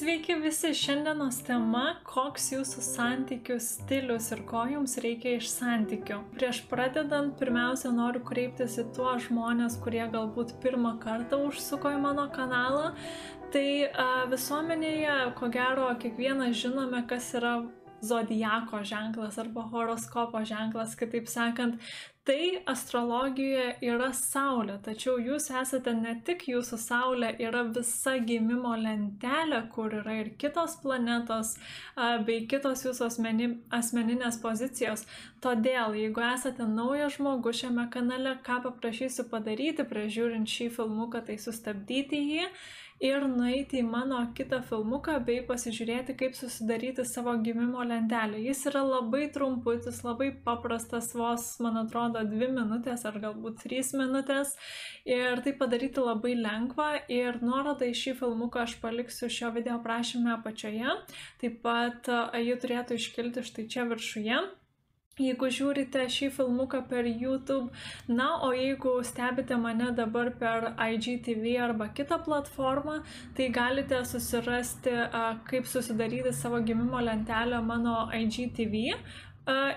Sveiki visi, šiandienos tema - koks jūsų santykių stilius ir ko jums reikia iš santykių. Prieš pradedant, pirmiausia, noriu kreiptis į tuos žmonės, kurie galbūt pirmą kartą užsuko į mano kanalą. Tai a, visuomenėje, ko gero, kiekvienas žinome, kas yra zodiako ženklas arba horoskopo ženklas, kitaip sakant, tai astrologijoje yra Saulė, tačiau jūs esate ne tik jūsų Saulė, yra visa gimimo lentelė, kur yra ir kitos planetos bei kitos jūsų asmeni, asmeninės pozicijos. Todėl, jeigu esate naujas žmogus šiame kanale, ką paprašysiu padaryti prieš žiūrint šį filmuką, tai sustabdyti jį ir nueiti į mano kitą filmuką bei pasižiūrėti, kaip susidaryti savo gimimo lentelę. Jis yra labai trumputis, labai paprastas, vos, man atrodo, dvi minutės ar galbūt trys minutės. Ir tai padaryti labai lengva ir nuorodą į šį filmuką aš paliksiu šio video aprašymę apačioje. Taip pat jį turėtų iškilti štai čia viršuje. Jeigu žiūrite šį filmuką per YouTube, na, o jeigu stebite mane dabar per IGTV arba kitą platformą, tai galite susirasti, kaip susidaryti savo gimimo lentelę mano IGTV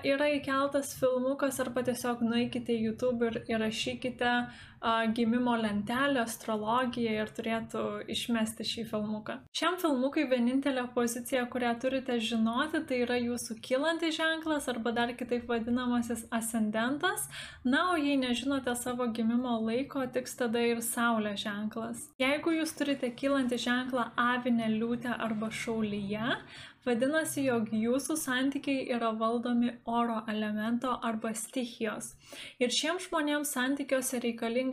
yra įkeltas filmukas arba tiesiog nueikite į YouTube ir įrašykite uh, gimimo lentelę, astrologiją ir turėtų išmesti šį filmuką. Šiam filmukui vienintelė pozicija, kurią turite žinoti, tai yra jūsų kylantis ženklas arba dar kitaip vadinamasis ascendentas. Na, o jei nežinote savo gimimo laiko, tiks tada ir Saulės ženklas. Jeigu jūs turite kylantį ženklą avinę liūtę arba šaulyje, Vadinasi, jog jūsų santykiai yra valdomi oro elemento arba stichijos. Ir šiems žmonėms santykiuose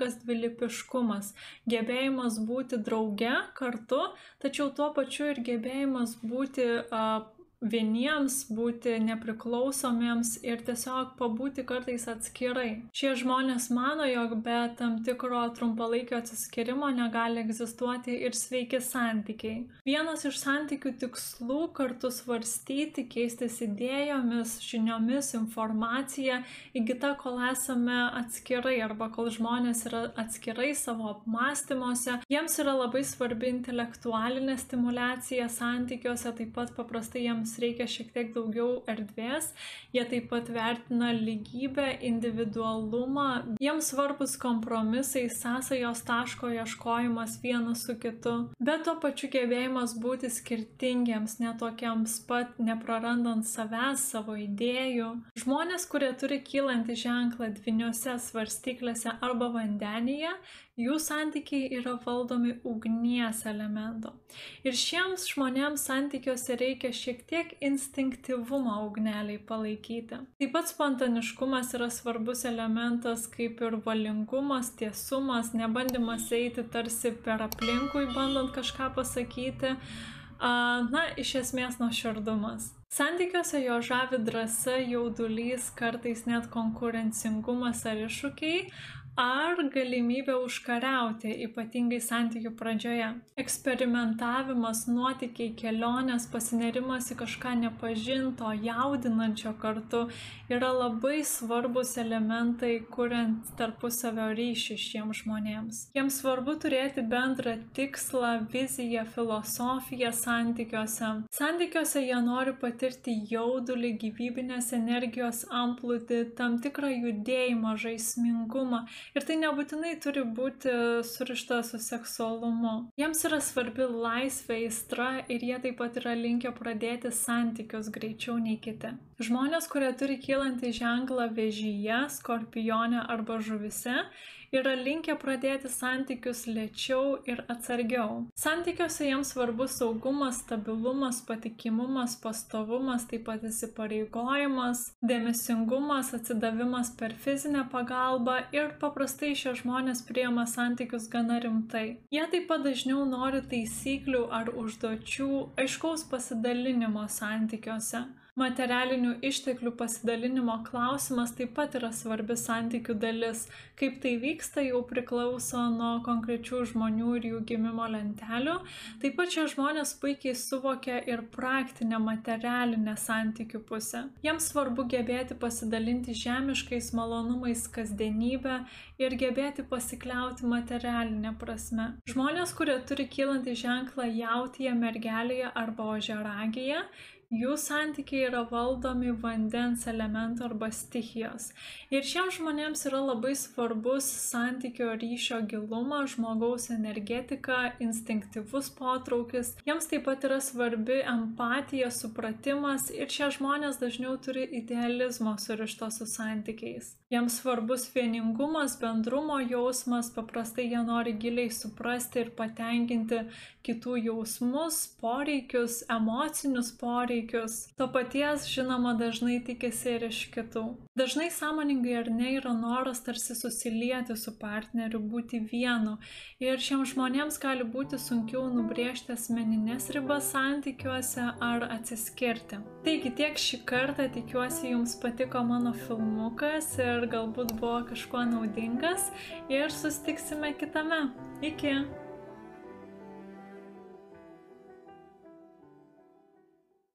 reikalingas dvilipiškumas, gebėjimas būti drauge kartu, tačiau tuo pačiu ir gebėjimas būti uh, vieniems būti nepriklausomiems ir tiesiog pabūti kartais atskirai. Šie žmonės mano, jog be tam tikro trumpalaikio atsiskirimo negali egzistuoti ir sveiki santykiai. Vienas iš santykių tikslų kartu svarstyti, keistis idėjomis, žiniomis, informacija įgyta, kol esame atskirai arba kol žmonės yra atskirai savo apmąstymuose. Jiems yra labai svarbi intelektualinė stimulacija santykiuose, taip pat paprastai jiems jiems reikia šiek tiek daugiau erdvės, jie taip pat vertina lygybę, individualumą, jiems svarbus kompromisai, sąsajos taško ieškojimas vienas su kitu, bet tuo pačiu gebėjimas būti skirtingiems, netokiems pat, neprarandant savęs, savo idėjų. Žmonės, kurie turi kylantį ženklą dviniuose svarstyklėse arba vandenyje, jų santykiai yra valdomi ugnies elemento. Ir šiems žmonėms santykiuose reikia šiek tiek instinktyvumo ugneliai palaikyti. Taip pat spontaniškumas yra svarbus elementas kaip ir valingumas, tiesumas, nebandymas eiti tarsi per aplinkui, bandant kažką pasakyti. Na, iš esmės nuoširdumas. Santykiuose jo žavi drąsa, jaudulys, kartais net konkurencingumas ar iššūkiai, ar galimybė užkariauti, ypatingai santykių pradžioje. Eksperimentavimas, nuotykiai, kelionės, pasinerimas į kažką nepažinto, jaudinančio kartu yra labai svarbus elementai, kuriant tarpusavio ryšį šiems žmonėms. Jiems svarbu turėti bendrą tikslą, viziją, filosofiją santykiuose. Santykiuose jie nori patirti jaudulį, gyvybinės energijos amplūdį, tam tikrą judėjimą, žaismingumą Ir tai nebūtinai turi būti surišta su seksualumu. Jiems yra svarbi laisvė, aistra ir jie taip pat yra linkę pradėti santykius greičiau nei kiti. Žmonės, kurie turi kylantį ženklą vežyje, skorpione arba žuvise, yra linkę pradėti santykius lėčiau ir atsargiau. Santykiuose jiems svarbus saugumas, stabilumas, patikimumas, pastovumas, taip pat įsipareigojimas, dėmesingumas, atsidavimas per fizinę pagalbą ir paprastai šie žmonės priema santykius gana rimtai. Jie taip pat dažniau nori taisyklių ar užduočių, aiškaus pasidalinimo santykiuose. Materialinių išteklių pasidalinimo klausimas taip pat yra svarbi santykių dalis. Kaip tai vyksta jau priklauso nuo konkrečių žmonių ir jų gimimo lentelių. Taip pat šie žmonės puikiai suvokia ir praktinę materialinę santykių pusę. Jiems svarbu gebėti pasidalinti žemiškais malonumais kasdienybę ir gebėti pasikliauti materialinė prasme. Žmonės, kurie turi kylantį ženklą jautyje, mergelėje arba ožeragėje, jų santykiai yra valdomi vandens elemento arba stichijos. Ir šiems žmonėms yra labai svarbus santykio ryšio gilumas, žmogaus energetika, instinktyvus potraukis. Jiems taip pat yra svarbi empatija, supratimas ir šie žmonės dažniau turi idealizmo surišto su santykiais. Jiems svarbus vieningumas, bendrumo jausmas, paprastai jie nori giliai suprasti ir patenkinti kitų jausmus, poreikius, emocinius poreikius. To paties, žinoma, dažnai tikisi ir iš kitų. Dažnai sąmoningai ar ne yra noras tarsi susilieti su partneriu, būti vienu. Ir šiems žmonėms gali būti sunkiau nubrėžti asmeninės ribas santykiuose ar atsiskirti. Taigi tiek šį kartą tikiuosi jums patiko mano filmukas ir galbūt buvo kažkuo naudingas ir sustiksime kitame. Iki!